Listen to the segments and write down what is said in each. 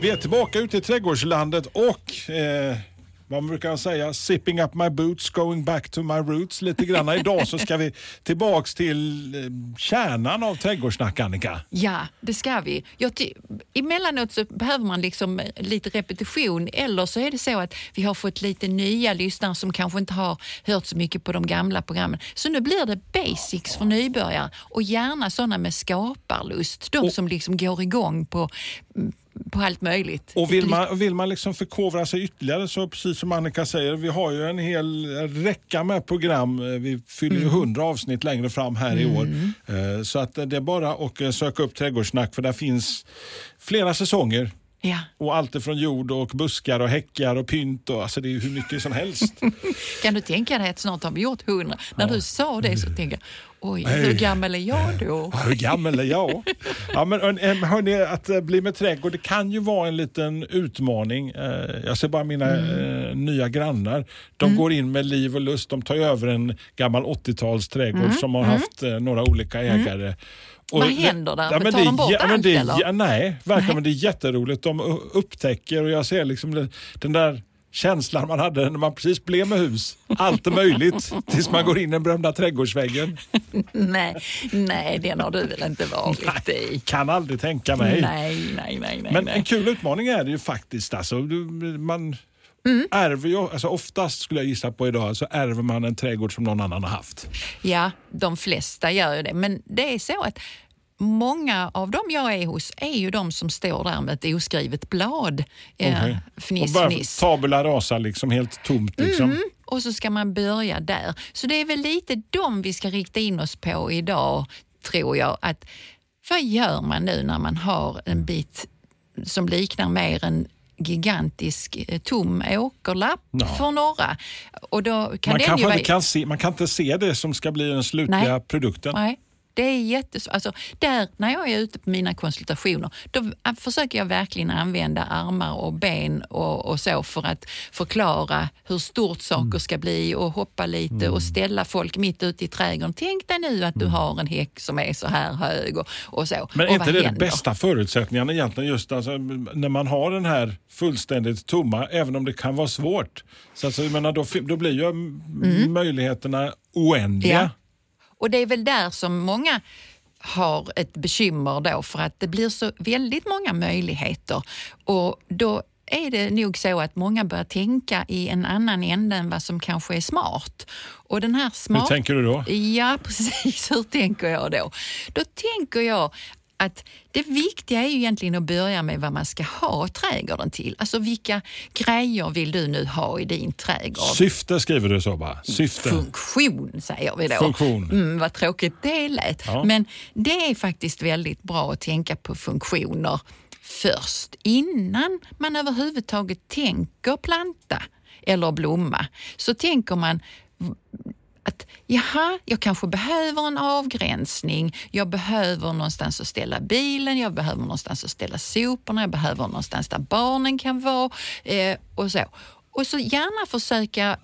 Vi är tillbaka ute i trädgårdslandet och eh, vad brukar säga? Sipping up my boots, going back to my roots lite grann. Idag så ska vi tillbaks till eh, kärnan av trädgårdssnack, Annika. Ja, det ska vi. Jag ty- emellanåt så behöver man liksom lite repetition eller så är det så att vi har fått lite nya lyssnare som kanske inte har hört så mycket på de gamla programmen. Så nu blir det basics för nybörjare och gärna sådana med skaparlust. De som liksom går igång på, på allt möjligt. Och vill man, vill man liksom förkovra sig ytterligare så precis som Annika säger, vi har ju en hel räcka med program. Eh, Vi fyller ju Mm. 100 avsnitt längre fram här i år. Eh, Så att det är bara att eh, söka upp Trädgårdssnack för där finns flera säsonger. Ja. Och allt ifrån jord och buskar och häckar och pynt och alltså det är hur mycket som helst. Kan du tänka dig att snart har vi gjort hundra? När du sa det så tänkte jag, oj, Nej. hur gammal är jag då? Hur gammal är jag? Ja, men hörni, hörni, att eh, bli med trädgård det kan ju vara en liten utmaning. Eh, Jag ser bara mina eh, nya grannar. De går in med liv och lust. De tar över en gammal 80-tals trädgård som har haft eh, några olika ägare. Och Vad händer där? men Tar de bort men allt, eller? jä- Nej, verkligen. Men det är jätteroligt. De upptäcker och jag ser liksom den- den där känslan man hade när man precis blev med hus. Allt är möjligt tills man går in i den berömda trädgårdsväggen. nej, nej, den har du väl inte varit i? Kan aldrig tänka mig. Nej, nej, nej. nej Men nej. en kul utmaning är det ju faktiskt. Alltså, man ärver ju, alltså oftast skulle jag gissa på idag, så ärver man en trädgård som någon annan har haft. Ja, de flesta gör ju det. Men det är så att många av dem jag är hos är ju de som står där med ett oskrivet blad. Eh, Okej. Fniss, och bara fniss. tabula rasa, liksom helt tomt. Liksom. Mm, och så ska man börja där. Så det är väl lite dem vi ska rikta in oss på idag, tror jag. Att vad gör man nu när man har en bit som liknar mer en gigantisk eh, tom åkerlapp Ja. för några? Och då kan Man, ju kanske vara... inte kan se, man kan inte se det som ska bli den slutliga Nej. produkten. Nej, det är jättesvårt. Alltså, där, när jag är ute på mina konsultationer, då försöker jag verkligen använda armar och ben och, och så för att förklara hur stort saker Mm. ska bli och hoppa lite och ställa folk mitt ute i trädgården. Tänk dig nu att du har en häck som är så här hög och, och så. Mm. Men är inte det de händer? bästa förutsättningarna egentligen just alltså, när man har den här fullständigt tomma, även om det kan vara svårt. Så alltså, jag menar, då, då blir ju mm. möjligheterna oändliga. Ja. Och det är väl där som många har ett bekymmer då för att det blir så väldigt många möjligheter och då är det nog så att många börjar tänka i en annan ände än vad som kanske är smart. Och den här Hur smart... tänker du då? Ja, precis. Hur tänker jag då? Då tänker jag att det viktiga är ju egentligen att börja med vad man ska ha trädgården till. Alltså vilka grejer vill du nu ha i din trädgård? Syfte skriver du så bara. Syfte. Funktion säger vi då. Funktion. Mm, vad tråkigt det lät. Ja. Men det är faktiskt väldigt bra att tänka på funktioner först innan man överhuvudtaget tänker planta eller blomma. Så tänker man att jaha, jag kanske behöver en avgränsning. Jag behöver någonstans att ställa bilen, jag behöver någonstans att ställa soporna, jag behöver någonstans där barnen kan vara eh, och så. Och så gärna försöka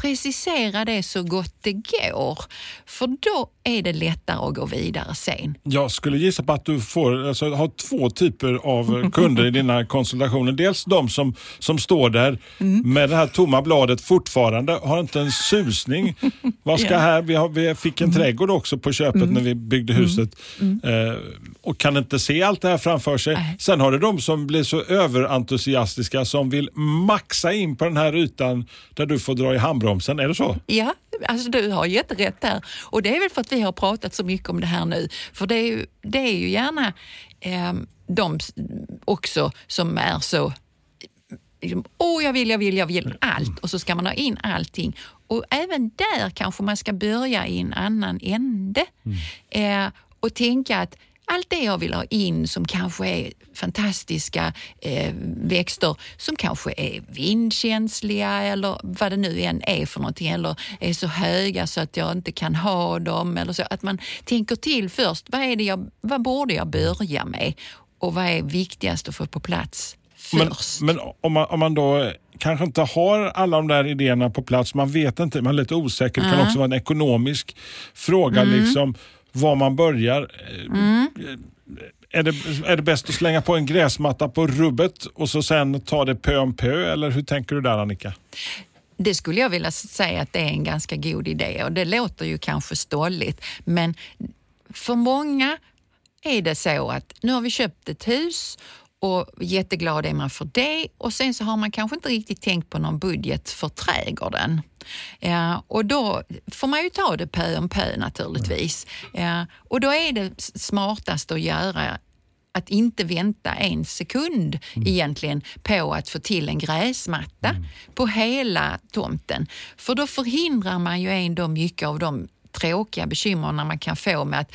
precisera det så gott det går. För då är det lättare att gå vidare sen. Jag skulle gissa på att du får alltså, ha två typer av kunder i dina konsultationer. Dels de som, som står där Mm. med det här tomma bladet fortfarande, har inte en susning. Vad ska. Mm. här? Vi, har, vi fick en trädgård också på köpet när vi byggde huset eh, och kan inte se allt det här framför sig. Nej. Sen har du de som blir så överentusiastiska som vill maxa in på den här ytan där du får dra i handbromsen. Är det så? Ja, alltså du har jätterätt där. Och det är väl för att vi har pratat så mycket om det här nu. För det är ju, det är ju gärna eh, de också som är så liksom, Åh, jag vill, jag vill, jag vill allt och så ska man ha in allting. Och även där kanske man ska börja i en annan ände eh, och tänka att allt det jag vill ha in som kanske är fantastiska eh, växter som kanske är vindkänsliga eller vad det nu än är för någonting eller är så höga så att jag inte kan ha dem. Eller så. Att man tänker till först. Vad, är det jag, vad borde jag börja med? Och vad är viktigast att få på plats Men, först? men om, man, om man då kanske inte har alla de där idéerna på plats, man vet inte, man är lite osäker. Det kan också vara en ekonomisk fråga, Mm. liksom var man börjar. Eh, Är det, är det bäst att slänga på en gräsmatta på rubbet och så sen ta det pö om pö, eller hur tänker du där Annika? Det skulle jag vilja säga att det är en ganska god idé och det låter ju kanske stolligt men för många är det så att nu har vi köpt ett hus och jätteglad är man för det och sen så har man kanske inte riktigt tänkt på någon budget för trädgården. Ja, och då får man ju ta det pö om pö naturligtvis. Ja, och då är det smartast att göra att inte vänta en sekund egentligen på att få till en gräsmatta på hela tomten. För då förhindrar man ju ändå mycket av de tråkiga bekymren man kan få med att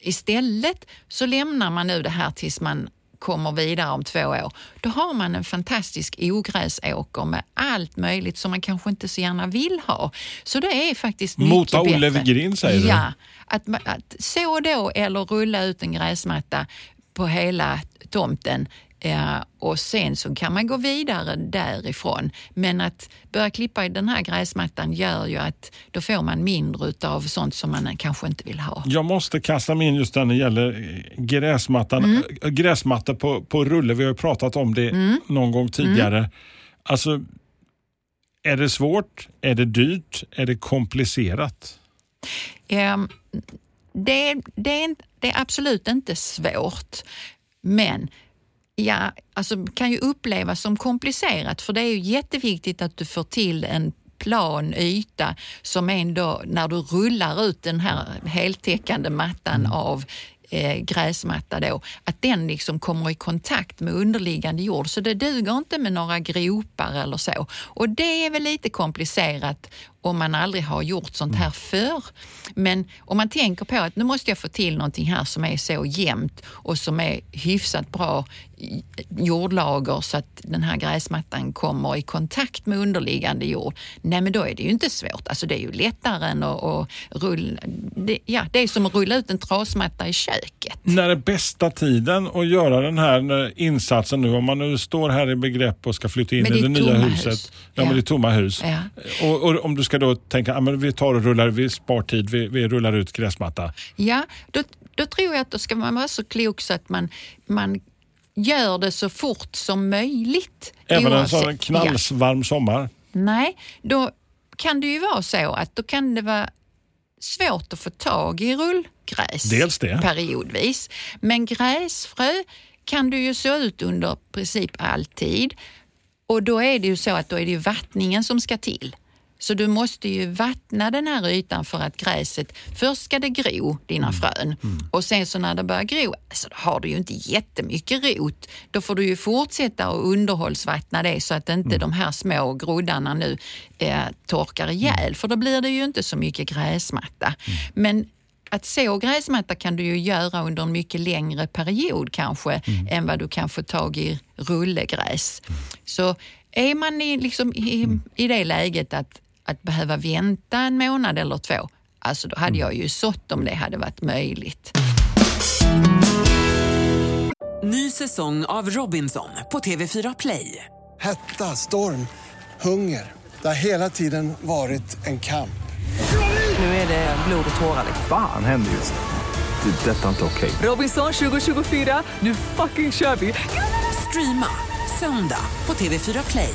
istället så lämnar man nu det här tills man kommer vidare om två år. Då har man en fantastisk ogräsåker med allt möjligt som man kanske inte så gärna vill ha. Så det är faktiskt mycket Mota bättre. Olle Wigrin, säger du? Ja, att, att så då eller rulla ut en gräsmatta på hela tomten eh, och sen så kan man gå vidare därifrån. Men att börja klippa i den här gräsmattan gör ju att då får man mindre av sånt som man kanske inte vill ha. Jag måste kasta mig in just när det gäller eh, gräsmattan. Mm. Eh, Gräsmattor på, på rulle, vi har ju pratat om det Mm. någon gång tidigare. Alltså, är det svårt? Är det dyrt? Är det komplicerat? Ehm, det, det, det är absolut inte svårt, men ja, alltså, kan ju upplevas som komplicerat för det är ju jätteviktigt att du får till en plan yta som ändå, när du rullar ut den här heltäckande mattan av eh, gräsmatta då, att den liksom kommer i kontakt med underliggande jord. Så det duger inte med några gropar eller så. Och det är väl lite komplicerat om man aldrig har gjort sånt här förr. Men om man tänker på att nu måste jag få till någonting här som är så jämnt och som är hyfsat bra jordlager så att den här gräsmattan kommer i kontakt med underliggande jord. Nej, men då är det ju inte svårt. Alltså det är ju lättare än att, att rulla... Det, ja, det är som att rulla ut en trasmatta i köket. När är bästa tiden att göra den här eh, insatsen nu? Om man nu står här i begrepp och ska flytta in Men det i är det nya huset. hus. Ja, men Ja. det är tomma hus. Ja. Och, och om du ska då tänka, ja, men vi tar och rullar, vi spar tid, vi, vi rullar ut gräsmatta. Ja, då, då tror jag att då ska man vara så klok så att man, man gör det så fort som möjligt. Även en sån knallvarm sommar. Nej, då kan det ju vara så att då kan det vara svårt att få tag i rullgräs Dels det. periodvis. Men gräsfrö kan du ju så ut under princip alltid. Och då är det ju så att då är det vattningen som ska till. Så du måste ju vattna den här ytan för att gräset, först ska det gro dina frön. Och sen så när det börjar gro, alltså då har du ju inte jättemycket rot. Då får du ju fortsätta att underhållsvattna det så att inte de här små groddarna nu eh, torkar ihjäl. För då blir det ju inte så mycket gräsmatta. Men att så gräsmatta kan du ju göra under en mycket längre period kanske än vad du kan få tag i rullegräs. Så är man i, liksom, i, i det läget att, att behöva vänta en månad eller två, alltså då hade jag ju sått om det hade varit möjligt. Ny säsong av Robinson på TV4 Play. Hetta, storm, hunger. Det har hela tiden varit en kamp. Nu är det blod och tårar. liksom. Fan händer just nu. Det. är Detta är inte okej. Robinson 2024, nu fucking kör vi! Streama söndag på TV4 Play.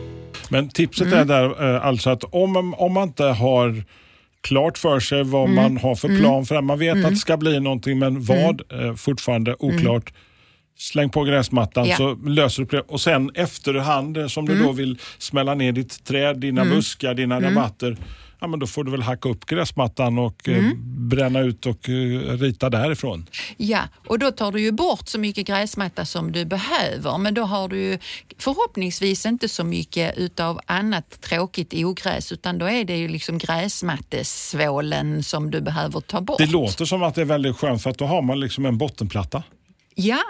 Men tipset Mm. är där eh, alltså att om, om man inte har klart för sig vad man har för plan för det. Man vet att det ska bli någonting men vad eh, fortfarande oklart. Släng på gräsmattan Ja. så löser du det. Och sen efterhand eh, som du då vill smälla ner ditt träd, dina buskar, dina rabatter. Ja, men då får du väl hacka upp gräsmattan och eh, bränna ut och eh, rita därifrån. Ja, och då tar du ju bort så mycket gräsmatta som du behöver men då har du ju förhoppningsvis inte så mycket utav annat tråkigt ogräs utan då är det ju liksom gräsmattesvålen som du behöver ta bort. Det låter som att det är väldigt skönt för att då har man liksom en bottenplatta. Ja,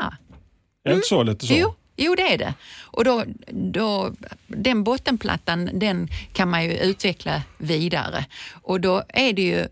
Är det inte så lite så? Jo, jo, det är det. Och då, då, den bottenplattan den kan man ju utveckla vidare. Och då är det ju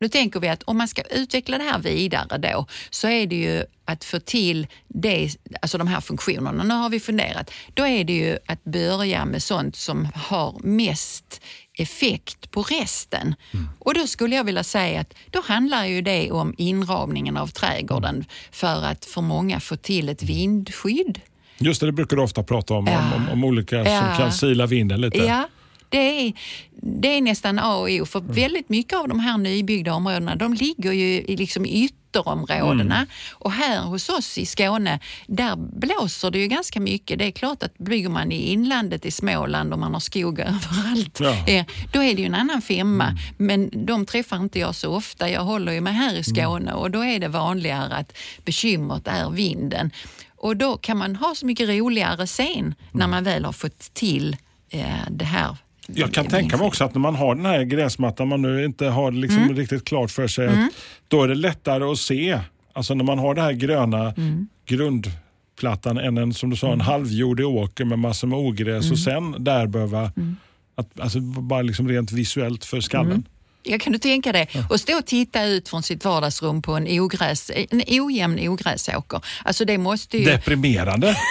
nu tänker vi att om man ska utveckla det här vidare då så är det ju att få till det, alltså de här funktionerna. Nu har vi funderat. Då är det ju att börja med sånt som har mest effekt på resten. Och då skulle jag vilja säga att då handlar ju det om inramningen av trädgården för att för många få till ett vindskydd. Just det, det brukar du ofta prata om, Ja. om, om, om olika Ja. som kan sila vinden lite. Ja, det är, det är nästan A och O. För väldigt mycket av de här nybyggda områdena de ligger ju liksom i ytterområdena. Och här hos oss i Skåne, där blåser det ju ganska mycket. Det är klart att bygger man i inlandet i Småland och man har skog överallt, Ja. eh, då är det ju en annan femma. Men de träffar inte jag så ofta. Jag håller ju mig här i Skåne och då är det vanligare att bekymret är vinden. Och då kan man ha så mycket roligare sen när man väl har fått till eh, det här. Jag kan tänka mig också att när man har den här gräsmattan, man nu inte har liksom Mm. riktigt klart för sig, att då är det lättare att se. Alltså när man har den här gröna Mm. grundplattan än en, som du sa, en halvjordig åker med massor med ogräs Mm. och sen där behöva, att, alltså bara liksom rent visuellt för skallen. Mm. Jag kan du tänka dig att stå och titta ut från sitt vardagsrum på en, ogräs, en ojämn ogräsåker. Alltså det måste ju, Deprimerande.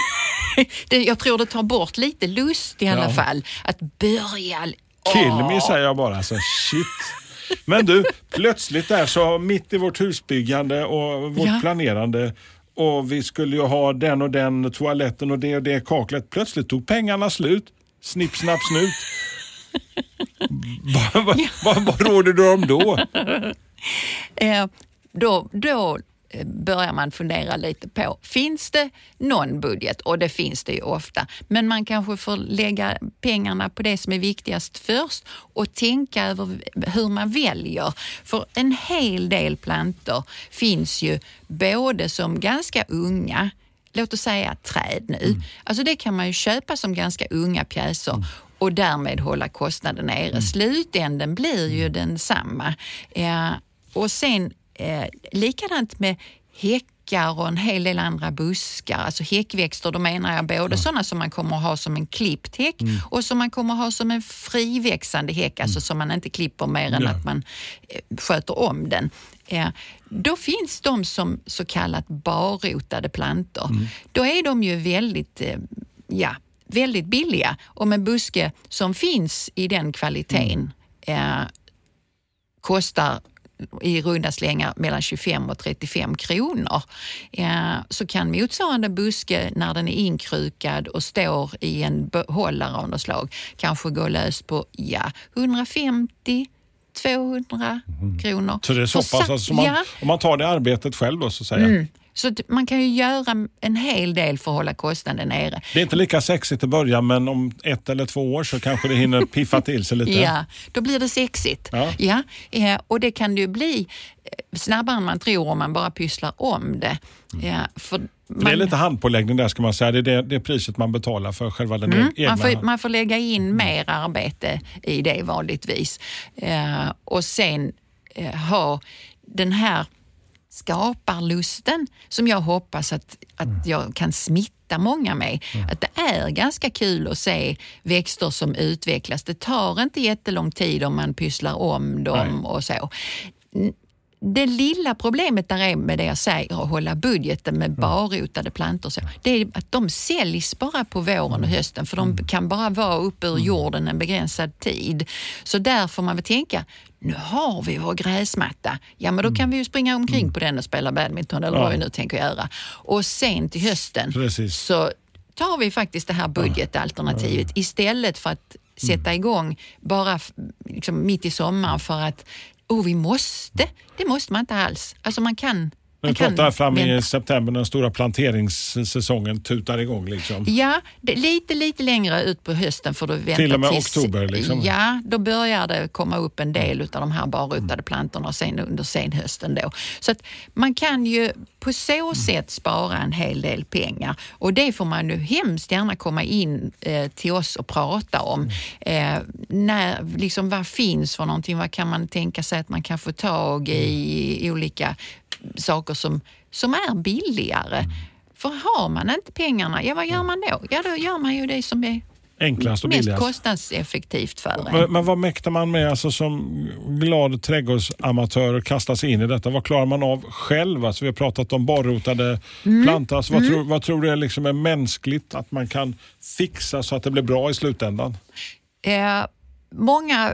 det, jag tror det tar bort lite lust i alla Ja. fall. Att börja... Kill me säger jag bara. Alltså, shit. Men du, plötsligt där så mitt i vårt husbyggande och vårt Ja. planerande och vi skulle ju ha den och den toaletten och det och det kaklet. Plötsligt tog pengarna slut. Snipp, snapp, snut. Vad va, va, vad råder du om då? Eh, då, då börjar man fundera lite på, finns det någon budget? Och det finns det ju ofta. Men man kanske får lägga pengarna på det som är viktigast först och tänka över hur man väljer. För en hel del plantor finns ju både som ganska unga låt oss säga träd nu. Alltså det kan man ju köpa som ganska unga pjäser och därmed hålla kostnaden nere. Slutänden blir ju densamma. Eh, och sen eh, likadant med häckar och en hel del andra buskar. Alltså häckväxter, då menar jag både sådana som man kommer att ha som en klippt häck och som man kommer att ha som en friväxande häck, alltså som man inte klipper mer än Ja. att man eh, sköter om den. Eh, då finns de som så kallat barrotade plantor. Då är de ju väldigt, eh, ja, väldigt billiga. Och en buske som finns i den kvaliteten eh, kostar i runda slängar mellan 25 och 35 kronor. Så kan motsvarande buske när den är inkrukad och står i en behållare av något slag kanske gå lös på ja, 150 200 kronor. Så det är så pass, alltså, man, ja, om man tar det arbetet själv då så att säga. Så man kan ju göra en hel del för att hålla kostnaden nere. Det är inte lika sexigt i början men om ett eller två år så kanske det hinner piffa till sig lite. Ja, då blir det sexigt. Ja. eh, och det kan det ju bli eh, snabbare än man tror om man bara pysslar om det. Ja, för man, det är lite handpåläggning där ska man säga. Det är det, det priset man betalar för själva den Mm, egna. man, får, man får lägga in mer arbete i det vanligtvis. Eh, och sen eh, ha den här skaparlusten som jag hoppas att, att jag kan smitta många med. Att det är ganska kul att se växter som utvecklas. Det tar inte jättelång tid om man pysslar om dem Nej. och så. Det lilla problemet där är med det jag säger, att hålla budgeten med barrotade plantor, så, det är att de säljs bara på våren och hösten för de kan bara vara uppe ur jorden en begränsad tid. Så där får man väl tänka, nu har vi vår gräsmatta, ja men då kan vi ju springa omkring på den och spela badminton eller Ja. vad vi nu tänker göra. Och sen till hösten Precis. så tar vi faktiskt det här budgetalternativet istället för att sätta igång bara liksom mitt i sommaren för att oh, vi måste. Det måste man inte alls. Alltså man kan vi pratar fram i september när den stora planteringssäsongen tutar igång. Liksom. Ja, det, lite, lite längre ut på hösten får du vänta Till och med tills, oktober, liksom. Ja, då börjar det komma upp en del av de här barrotade plantorna sen under senhösten då. Så att man kan ju på så sätt spara en hel del pengar och det får man ju hemskt gärna komma in eh, till oss och prata om. Eh, när, liksom, vad finns för någonting? Vad kan man tänka sig att man kan få tag i, i olika saker som, som är billigare? För har man inte pengarna, ja vad gör man då? Ja, då gör man ju det som är Enklast och mest billigast. kostnadseffektivt för en. Men, men vad mäktar man med alltså, som glad trädgårdsamatör och kasta sig in i detta? Vad klarar man av själv? Alltså, vi har pratat om barrotade Mm. plantor. Alltså, vad, tror, vad tror du är, liksom är mänskligt att man kan fixa så att det blir bra i slutändan? Eh, många,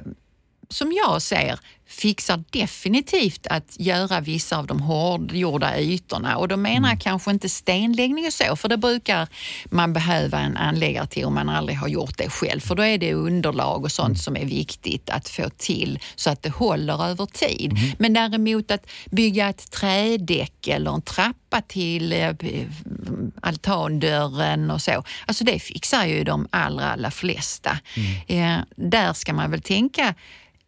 som jag ser, fixar definitivt att göra vissa av de hårdgjorda ytorna. Och då menar jag kanske inte stenläggning och så, för det brukar man behöva en anläggare till om man aldrig har gjort det själv, för då är det underlag och sånt som är viktigt att få till så att det håller över tid. Men däremot att bygga ett trädäck eller en trappa till eh, altandörren och så, alltså det fixar ju de allra, allra flesta. Eh, där ska man väl tänka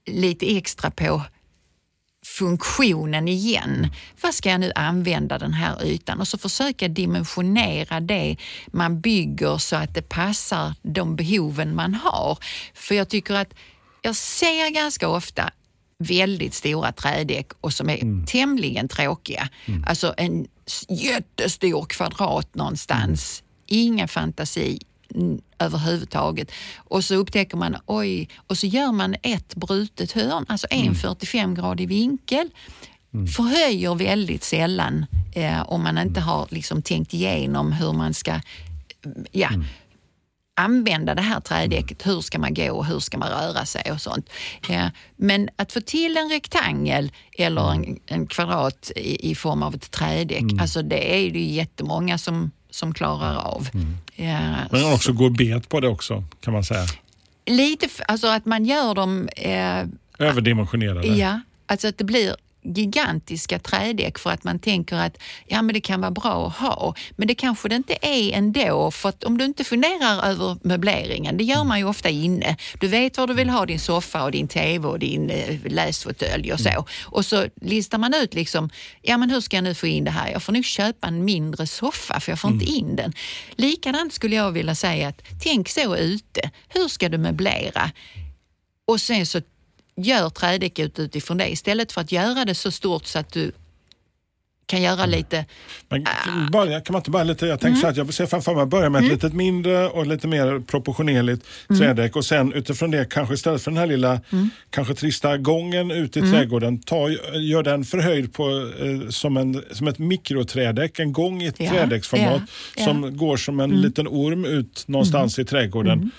lite extra på funktionen igen. Vad ska jag nu använda den här ytan? Och så försöka dimensionera det man bygger så att det passar de behoven man har. För jag tycker att jag ser ganska ofta väldigt stora trädäck och som är tämligen tråkiga. Alltså en jättestor kvadrat någonstans. Ingen fantasi mm, överhuvudtaget. Och så upptäcker man, oj, och så gör man ett brutet hörn, alltså en 45-gradig vinkel. Förhöjer väldigt sällan eh, om man inte har liksom tänkt igenom hur man ska ja, använda det här trädäcket. Hur ska man gå och hur ska man röra sig och sånt. Eh, men att få till en rektangel eller en, en kvadrat i, i form av ett trädäck, alltså det är det ju jättemånga som, som klarar av. Eh, Men också gå bet på det också kan man säga. lite, alltså att man gör dem eh, Överdimensionerade. Ja, alltså att det blir gigantiska trädäck för att man tänker att ja, men det kan vara bra att ha. Men det kanske det inte är ändå. För att om du inte funderar över möbleringen, det gör man ju ofta inne. Du vet var du vill ha din soffa och din TV och din eh, läsfåtölj och så. Och så listar man ut liksom, ja men hur ska jag nu få in det här? Jag får nog köpa en mindre soffa för jag får inte in den. Likadant skulle jag vilja säga att tänk så ute. Hur ska du möblera? Och sen så gör trädäcket utifrån det istället för att göra det så stort så att du kan göra lite... Men Ah. börja, kan man inte börja lite, jag Mm. tänker så att jag ser framför mig börja med ett litet mindre och lite mer proportionerligt Mm. trädäck och sen utifrån det kanske istället för den här lilla kanske trista gången ut i Mm. trädgården, ta, gör den förhöjd på, eh, som, en, som ett mikroträdäck, en gång i ett Ja, trädäcksformat ja, ja. som går som en Mm. liten orm ut någonstans i trädgården.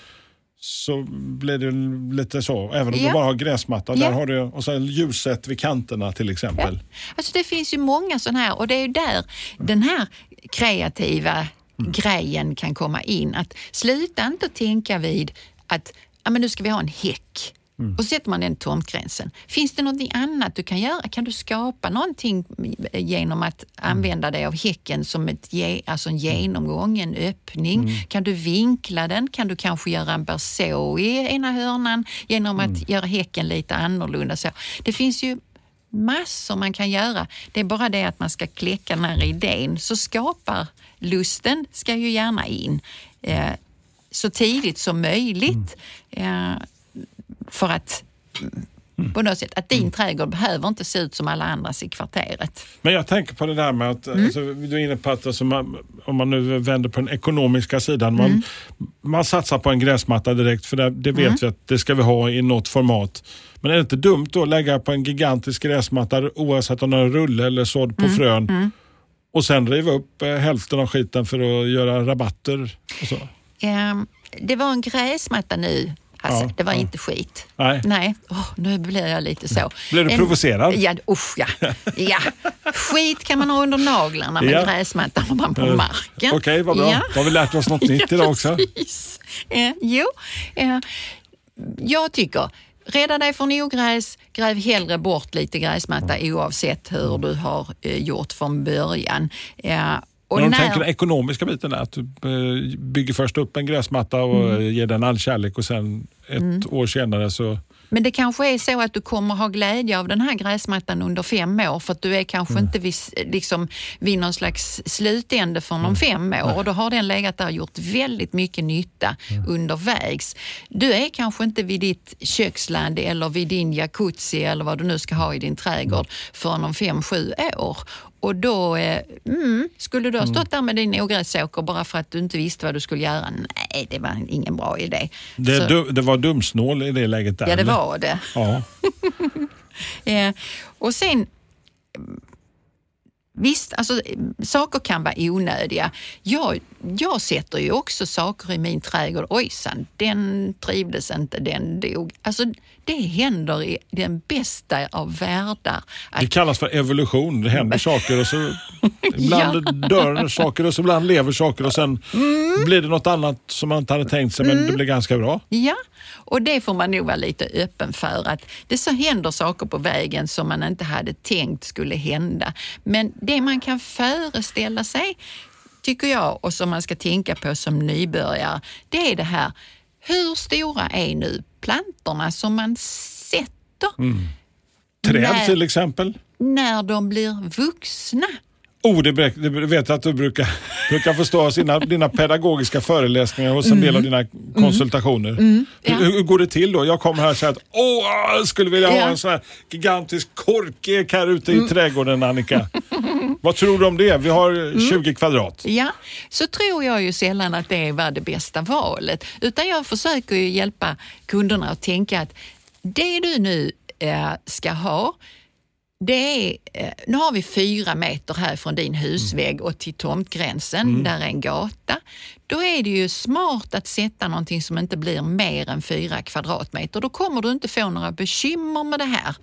Så blir det lite så, även om Ja. du bara har gräsmatta. Ja. Där har du, och så ljuset vid kanterna till exempel. Alltså det finns ju många sådana här och det är ju där den här kreativa grejen kan komma in. Att sluta inte tänka vid att ja, men nu ska vi ha en häck. Och så sätter man den tomtgränsen. Finns det någonting annat du kan göra? Kan du skapa någonting genom att använda dig av häcken som ett, alltså en genomgång, en öppning? Kan du vinkla den? Kan du kanske göra en berså i ena hörnan genom att göra häcken lite annorlunda? Så det finns ju massor man kan göra. Det är bara det att man ska kläcka den här idén. Så skapar lusten ska ju gärna in eh, så tidigt som möjligt. Eh, för att på något sätt, att din trädgård behöver inte se ut som alla andras i kvarteret. Men jag tänker på det där med att, Mm. alltså, du är inne på att alltså, man, om man nu vänder på den ekonomiska sidan, man, Mm. man satsar på en gräsmatta direkt för det, det vet Mm. vi att det ska vi ha i något format. Men är det inte dumt då att lägga på en gigantisk gräsmatta oavsett om den är rulle eller sådd på Mm. frön och sen riva upp eh, hälften av skiten för att göra rabatter? Och så. Eh, det var en gräsmatta nu, Hasse. Ja, det var ja. inte skit. Nej. Nej, Åh, nu blir jag lite så. Blir du En- provocerad? Ja, usch ja. ja. Skit kan man ha under naglarna, men Ja. gräsmatta har man på Eh, marken. Okej, vad bra. Ja. Då har vi lärt oss något nytt idag också. Precis. Eh, jo, eh, jag tycker, rädda dig från ogräs, gräv hellre bort lite gräsmatta oavsett hur du har eh, gjort från början. Ja, och När de tänker den ekonomiska biten där, att du eh, bygger först upp en gräsmatta och Mm. eh, ger den all kärlek och sen ett år senare så... Men det kanske är så att du kommer ha glädje av den här gräsmattan under fem år för att du är kanske inte vid, liksom, vid någon slags slutände för om fem år. Och då har den legat där och gjort väldigt mycket nytta undervägs. Du är kanske inte vid ditt köksland eller vid din jacuzzi eller vad du nu ska ha i din trädgård förrän om fem, sju år. Och då, eh, mm, skulle du ha stått där med din ogräsåker bara för att du inte visste vad du skulle göra? Nej, det var ingen bra idé. Det, du, det var dumsnål i det läget där? Ja, det eller? var det. Ja. Eh, och sen, visst, alltså, saker kan vara onödiga. Jag, jag sätter ju också saker i min trädgård. Ojsan, den trivdes inte, den dog. Alltså, det händer i den bästa av världar. Det Att, kallas för evolution. Det händer saker och så ibland dör saker och så ibland lever saker och sen Mm. blir det något annat som man inte hade tänkt sig men det blir ganska bra. ja, och det får man nog vara lite öppen för. Att det så händer saker på vägen som man inte hade tänkt skulle hända. Men det man kan föreställa sig, tycker jag, och som man ska tänka på som nybörjare, det är det här, hur stora är nu plantorna som man sätter Träd Nej. till exempel. när de blir vuxna? Oh, det, det vet jag att du brukar, brukar förstå sina, dina pedagogiska föreläsningar hos en Mm. del av dina konsultationer. ja. hur, hur går det till då? Jag kommer här och säger att Åh, jag skulle vilja ha Ja. en sån här gigantisk korkek här ute i trädgården Annika. Vad tror du om det? Vi har 20 kvadrat. Ja, så tror jag ju sällan att det var det bästa valet. Utan jag försöker ju hjälpa kunderna att tänka att det du nu eh, ska ha, det är, eh, nu har vi fyra meter här från din husvägg och till tomtgränsen, där är en gata. Då är det ju smart att sätta någonting som inte blir mer än fyra kvadratmeter. Då kommer du inte få några bekymmer med det här.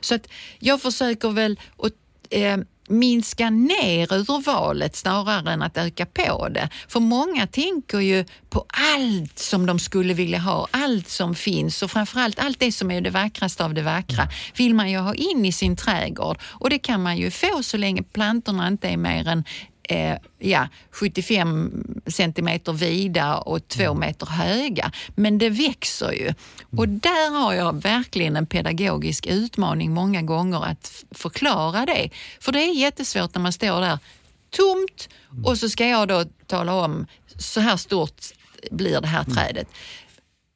Så att jag försöker väl att eh, minska ner urvalet snarare än att öka på det. För många tänker ju på allt som de skulle vilja ha, allt som finns och framförallt allt det som är det vackraste av det vackra vill man ju ha in i sin trädgård och det kan man ju få så länge plantorna inte är mer än eh, ja, 75 centimeter vida och två meter höga. Men det växer ju. Och där har jag verkligen en pedagogisk utmaning många gånger att förklara det. För det är jättesvårt när man står där tomt och så ska jag då tala om så här stort blir det här trädet.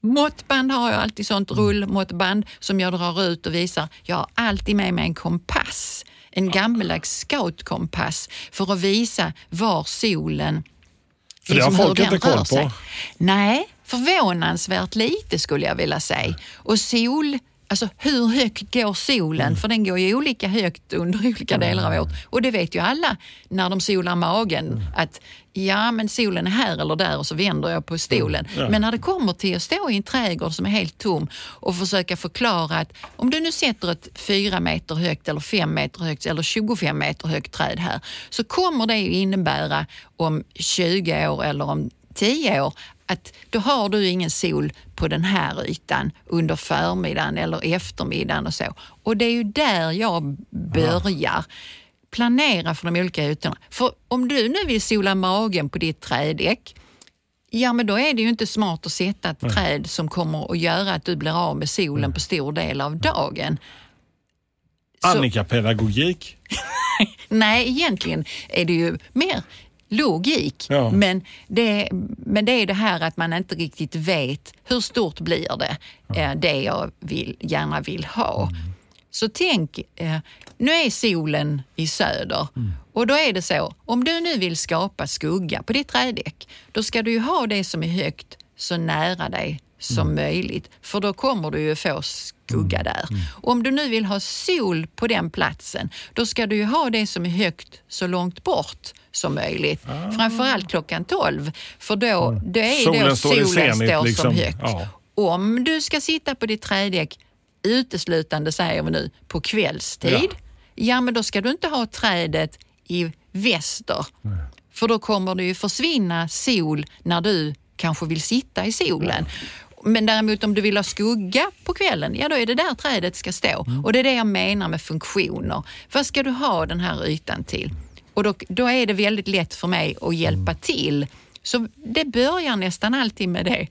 Måttband har jag alltid sånt rullmåttband som jag drar ut och visar. Jag har alltid med mig en kompass, en gammaldags scoutkompass för att visa var solen För det har liksom folk inte koll på. sig. Nej, förvånansvärt lite skulle jag vilja säga. Och sol, alltså hur högt går solen? Mm. För den går ju olika högt under olika delar av året. Och det vet ju alla när de solar magen Mm. att ja, men solen är här eller där och så vänder jag på stolen. Mm. Men när det kommer till att stå i en trädgård som är helt tom och försöka förklara att om du nu sätter ett fyra meter högt eller fem meter högt eller 25 meter högt träd här så kommer det innebära om 20 år eller om 10 år att då har du ingen sol på den här ytan under förmiddagen eller eftermiddagen och så. Och det är ju där jag börjar planera för de olika ytorna. För om du nu vill sola magen på ditt trädäck, ja men då är det ju inte smart att sätta ett träd som kommer att göra att du blir av med solen på stor del av dagen. Annika-pedagogik. Nej, egentligen är det ju mer logik. Ja. Men, det, men det är det här att man inte riktigt vet hur stort blir det, eh, det jag vill, gärna vill ha. Så tänk, eh, nu är solen i söder och då är det så, om du nu vill skapa skugga på ditt trädäck, då ska du ju ha det som är högt så nära dig som möjligt, för då kommer du ju få skugga där. Och om du nu vill ha sol på den platsen, då ska du ju ha det som är högt så långt bort som möjligt. Framförallt klockan 12, för då, då är Solen då solen zenit, står liksom. som högt. Ja. Om du ska sitta på ditt trädäck uteslutande, säger vi nu, på kvällstid, Ja. ja, men då ska du inte ha trädet i väster. För då kommer det ju försvinna sol när du kanske vill sitta i solen. Men däremot om du vill ha skugga på kvällen, ja då är det där trädet ska stå. Och det är det jag menar med funktioner. Vad ska du ha den här ytan till? Och då, då är det väldigt lätt för mig att hjälpa till. Så det börjar nästan alltid med det.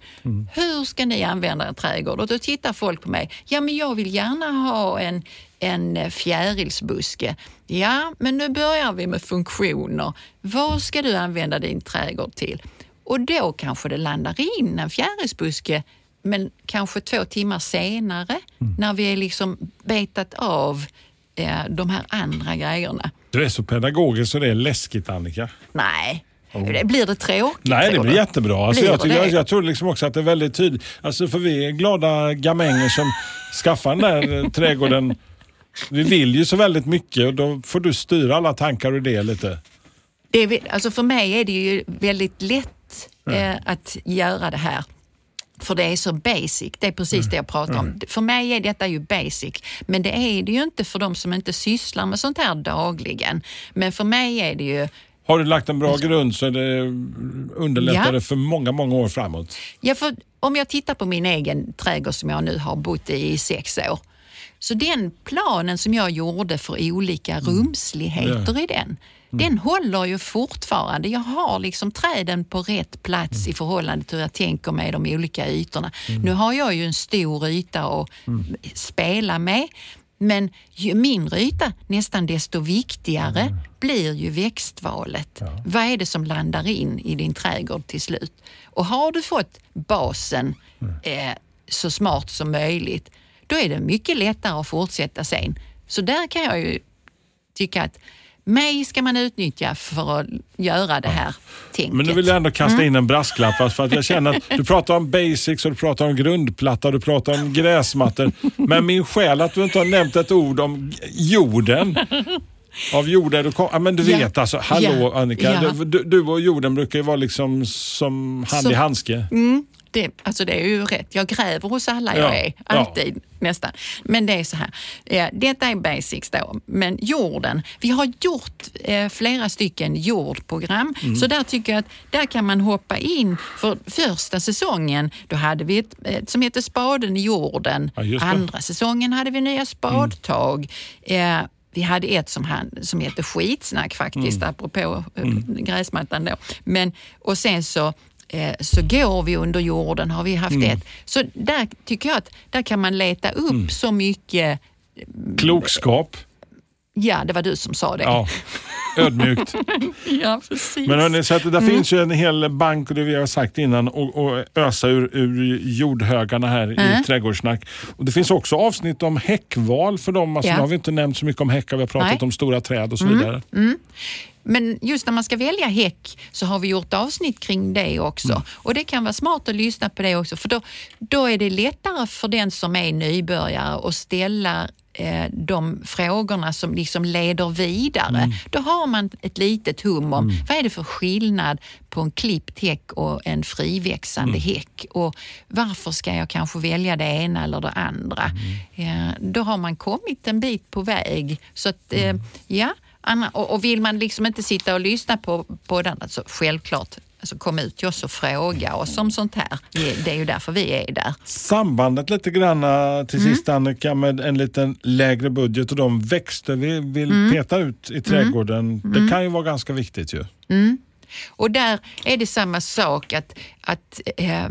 Hur ska ni använda en trädgård? Och då tittar folk på mig. Ja, men jag vill gärna ha en, en fjärilsbuske. Ja, men nu börjar vi med funktioner. Vad ska du använda din trädgård till? Och då kanske det landar in en fjärilsbuske men kanske två timmar senare när vi är liksom betat av eh, de här andra grejerna. Du är så pedagogisk så det är läskigt Annika. Nej, blir det tråkigt? Nej, det blir du? jättebra. Alltså, Blir jag, tycker, jag, jag tror liksom också att det är väldigt tydligt. Alltså, för vi är glada gamänger som skaffar den där eh, trädgården. Vi vill ju så väldigt mycket och då får du styra alla tankar och det lite. Det är, alltså för mig är det ju väldigt lätt eh, att göra det här. För det är så basic. Det är precis det jag pratar om. För mig är detta ju basic. Men det är det ju inte för de som inte sysslar med sånt här dagligen. Men för mig är det ju Har du lagt en bra grund så är det underlättar Ja. för många, många år framåt. Ja, för om jag tittar på min egen trädgård som jag nu har bott i i sex år. Så den planen som jag gjorde för olika rumsligheter i den, den håller ju fortfarande. Jag har liksom träden på rätt plats i förhållande till hur jag tänker med de olika ytorna. Nu har jag ju en stor yta att spela med. Men ju mindre yta, nästan desto viktigare blir ju växtvalet. Vad är det som landar in i din trädgård till slut? Och har du fått basen eh, så smart som möjligt, då är det mycket lättare att fortsätta sen. Så där kan jag ju tycka att mig ska man utnyttja för att göra det här tänket. Men nu vill jag ändå kasta Mm. in en brasklapp. För att jag känner att du pratar om basics och du pratar om grundplatta och du pratar om gräsmattor. Men min själ att du inte har nämnt ett ord om jorden. Av jorden du kom, ja, men du Ja. vet alltså, hallå Ja. Annika. Du, du och jorden brukar ju vara liksom som hand Så- i handske. Mm, det, alltså det är ju rätt. Jag gräver hos alla jag Ja, är. ja. Alltid, nästan. Men det är så här. Ja, detta är basics då. Men jorden. Vi har gjort eh, flera stycken jordprogram. Mm. Så där tycker jag att där kan man hoppa in. För första säsongen, då hade vi ett, ett som heter Spaden i jorden. Ja. Mm. Andra säsongen hade vi nya spadtag. Eh, vi hade ett som, han, som heter Skitsnack faktiskt, Mm. apropå eh, gräsmattan då. Men, och sen så så går vi under jorden, har vi haft Mm. ett. Så där tycker jag att där kan man leta upp så mycket, Klokskap. ja det var du som sa det. Ja, ödmjukt. Ja, precis. Men hörni, så att det Mm. finns ju en hel bank, och det vi har sagt innan, och, och ösa ur, ur jordhögarna här Mm. i Trädgårdssnack. Och det finns också avsnitt om häckval för dem. Alltså, Ja. Nu har vi inte nämnt så mycket om häckar, vi har pratat Nej. Mm. om stora träd och så vidare. Men just när man ska välja häck så har vi gjort avsnitt kring det också. Mm. Och det kan vara smart att lyssna på det också för då, då är det lättare för den som är nybörjare att ställa eh, de frågorna som liksom leder vidare. Mm. Då har man ett litet hum om vad är det för skillnad på en klippt häck och en friväxande Mm. häck och varför ska jag kanske välja det ena eller det andra? Mm. Eh, då har man kommit en bit på väg. Så att, eh, ja, Anna, och, vill man liksom inte sitta och lyssna på, på den, alltså självklart, alltså kom ut till oss och fråga oss om sånt här. Det, är ju därför vi är där. Sambandet lite grann eh, till Mm. sist Annika med en liten lägre budget och de växter vi vill Mm. peta ut i trädgården. Det kan ju vara ganska viktigt ju. Och där är det samma sak att, att eh,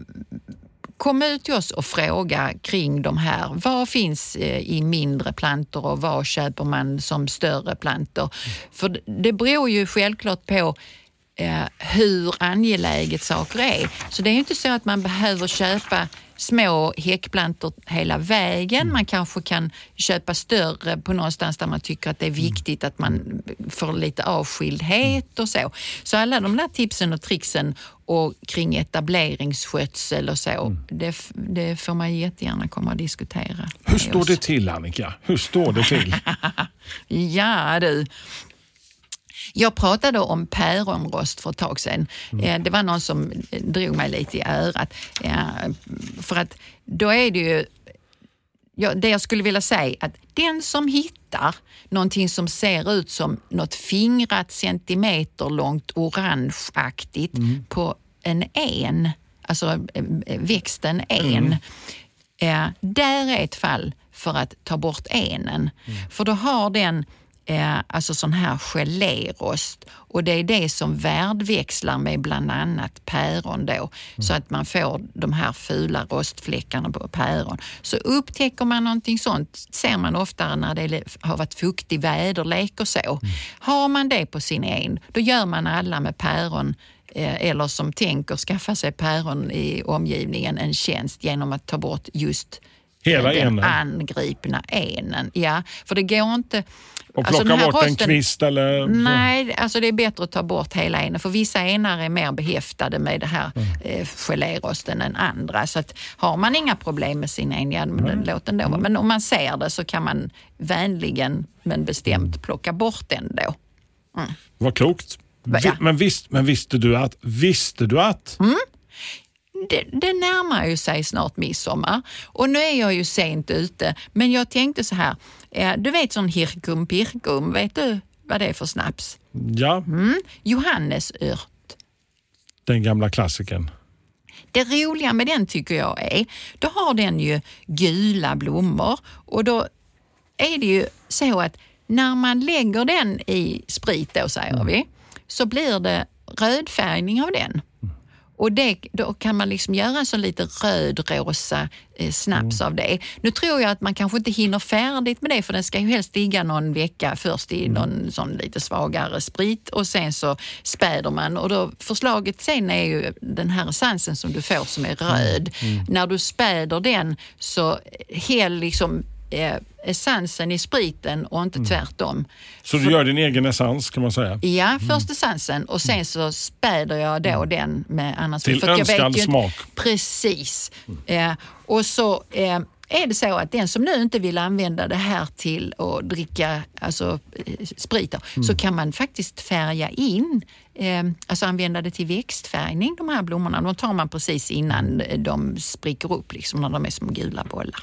kom ut till oss och fråga kring de här. Vad finns eh, i mindre plantor och vad köper man som större plantor? För det- beror ju självklart på eh, hur angeläget saker är. Så det är ju inte så att man behöver köpa små häckplantor hela vägen. Man kanske kan köpa större på någonstans där man tycker att det är viktigt att man får lite avskildhet och så. Så alla de där tipsen och tricksen och kring etableringsskötsel och så, det, f- det får man jättegärna komma och diskutera. Hur står oss. det till Annika? Hur står det till? Ja du. Jag pratade om päronrost för ett tag sedan. Eh, Det var någon som drog mig lite i örat. För att då är det ju Ja, det jag skulle vilja säga att den som hittar någonting som ser ut som något fingrat centimeter långt orangeaktigt på en en alltså eh, växten en. Eh, där är ett fall för att ta bort enen. För då har den eh, alltså sån här gelérost och det är det som värdväxlar med bland annat päron då så att man får de här fula rostfläckarna på päron. Så upptäcker man någonting sånt ser man oftare när det har varit fuktig väderlek och så. Har man det på sin en, då gör man alla med päron eh, eller som tänker skaffa sig päron i omgivningen en tjänst genom att ta bort just Hela den enen. angripna enen. Ja, för det går inte... Och alltså, plocka här bort en rosten- kvist eller... Nej, alltså det är bättre att ta bort hela enen för vissa enar är mer behäftade med det här Mm. eh, gelérosten än andra. Så att har man inga problem med sin en, ja, Mm. låt den då vara. Men om man ser det så kan man vänligen men bestämt plocka bort den då. Vad klokt. Ja. Men, visst, men visste du att... Visste du att... Mm. Det, det närmar ju sig snart midsommar och nu är jag ju sent ute men jag tänkte så här, eh, du vet sån hirkum pirkum, vet du vad det är för snaps? Ja, Mm. Johannesört. den gamla klassikern. Det roliga med den tycker jag är, då har den ju gula blommor och då är det ju så att när man lägger den i sprit då säger vi, så blir det rödfärgning av den. Och det, då kan man liksom göra en sån lite röd-rosa eh, snaps av det. Nu tror jag att man kanske inte hinner färdigt med det för den ska ju helst ligga någon vecka först i någon sån lite svagare sprit och sen så späder man. Och då, förslaget sen är ju den här essensen som du får som är röd. När du späder den så häll liksom eh, essensen i spriten och inte tvärtom. Så du gör din egen essens kan man säga. Ja, först essensen och sen så späder jag då den med annars. Till för önskad smak. Precis. Eh, och så eh, är det så att den som nu inte vill använda det här till att dricka alltså, eh, sprit Mm. så kan man faktiskt färga in, eh, alltså använda det till växtfärgning, de här blommorna. De tar man precis innan de spricker upp, liksom, när de är som gula bollar.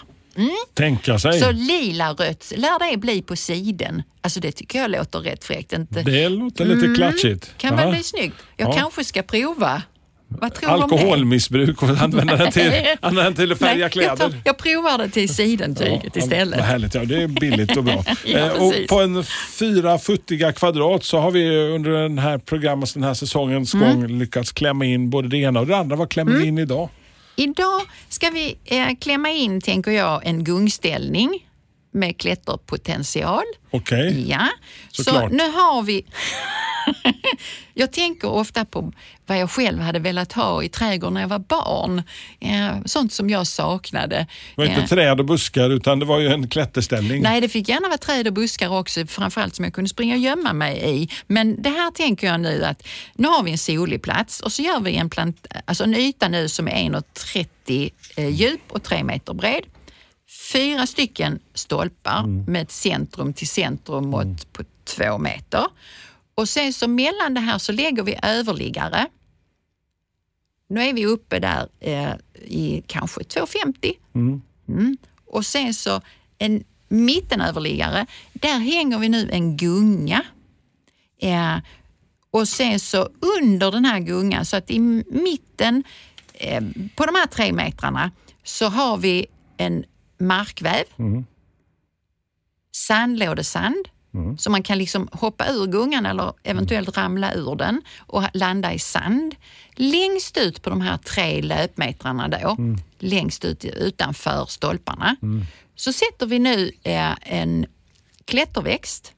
Tänka sig. Så lila-rött, lär det bli på siden. Alltså det tycker jag låter rätt fräckt. Inte, Det låter lite klatschigt. Mm. kan Ja. väl bli snyggt. Jag Ja. kanske ska prova. Vad tror? Alkoholmissbruk och använda den till, använda den till att färga Nej, kläder. Jag, tar, jag provar det till sidentyget Ja, istället. Vad härligt, ja, det är billigt och bra. Ja, Eh, och precis. på en fyra futtiga kvadrat så har vi under den här programmet, den här säsongens Mm. gång lyckats klämma in både det ena och det andra. Vad klämmer vi in idag? Idag ska vi eh, klämma in, tänker jag, en gungställning med klätterpotential. Okej. Ja, så Såklart. nu har vi... jag tänker ofta på vad jag själv hade velat ha i trädgården när jag var barn. Ja, sånt som jag saknade. Det var Ja. inte träd och buskar utan det var ju en klätterställning. Nej, det fick gärna vara träd och buskar också, framförallt som jag kunde springa och gömma mig i. Men det här tänker jag nu att nu har vi en solig plats och så gör vi en, plant, alltså en yta nu som är 1,30 eh, djup och 3 meter bred. Fyra stycken stolpar med ett centrum till centrum mått på två meter. Och sen så mellan det här så lägger vi överliggare. Nu är vi uppe där eh, i kanske 2,50 Mm. Och sen så en mittenöverliggare, där hänger vi nu en gunga. Eh, och sen så under den här gungan, så att i mitten eh, på de här tre metrarna så har vi en markväv, sandlådesand, så man kan liksom hoppa ur gungan eller eventuellt ramla ur den och landa i sand. Längst ut på de här tre löpmetrarna då, längst ut utanför stolparna, så sätter vi nu eh, en klätterväxt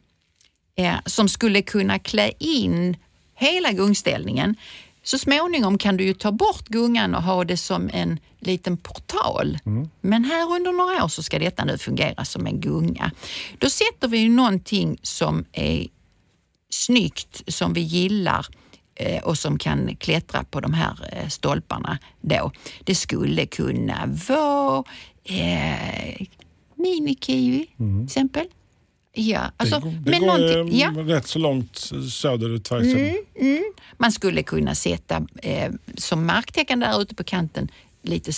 eh, som skulle kunna klä in hela gungställningen. Så småningom kan du ju ta bort gungan och ha det som en liten portal. Men här under några år så ska detta nu fungera som en gunga. Då sätter vi ju någonting som är snyggt, som vi gillar eh, och som kan klättra på de här eh, stolparna då. Det skulle kunna vara eh, minikiwi till exempel. Ja, alltså, det det men går ja. Mm. rätt så långt söderut. faktiskt. Man skulle kunna sätta eh, som marktecken där ute på kanten lite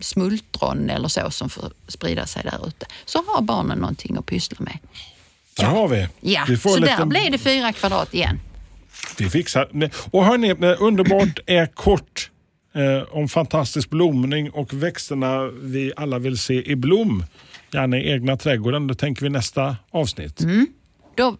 smultron eller så som får sprida sig där ute. Så har barnen någonting att pyssla med. Där har vi. Ja, vi så en där blir det fyra kvadrat igen. Vi fixar. Och hörni, eh, underbart är kort. eh, om fantastisk blomning och växterna vi alla vill se i blom. Gärna i egna trädgården. Det tänker vi nästa avsnitt. Då,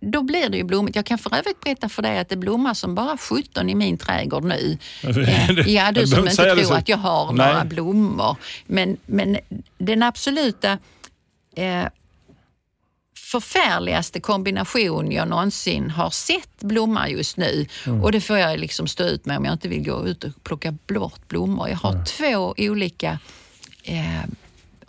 då blir det ju blommigt. Jag kan för övrigt berätta för dig att det blommar som bara 17 i min trädgård nu. Eh, ja, du som inte tror så- att jag har Nej. några blommor. Men, men den absoluta eh, förfärligaste kombination jag någonsin har sett blomma just nu. Mm. Och det får jag liksom stå ut med om jag inte vill gå ut och plocka bort blommor. Jag har två olika eh,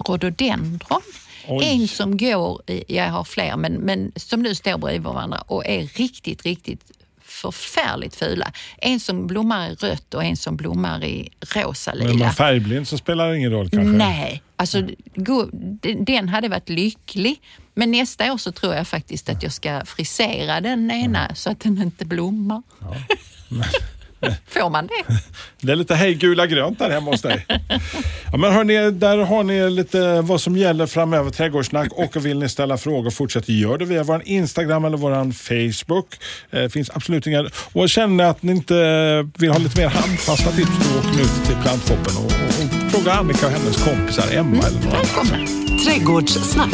rhododendron. Oj. En som går, jag har fler, men, men som nu står bredvid varandra och är riktigt, riktigt förfärligt fula. En som blommar i rött och en som blommar i rosa Men är lila. man färgblind så spelar det ingen roll kanske? Nej, alltså den- hade varit lycklig. Men nästa år så tror jag faktiskt att jag ska frisera den ena så att den inte blommar. Får man det? Det är lite hej gula grönt där hemma hos dig. Ja, men hörni, där har ni lite vad som gäller framöver, trädgårdssnack. Och vill ni ställa frågor, fortsätt gör det via vår Instagram eller vår Facebook. Det finns absolut inga... Och känner ni att ni inte vill ha lite mer handfasta tips, då åk nu ut till plantshoppen och, och, och fråga Annika och hennes kompisar Emma eller någon annan. Trädgårdssnack.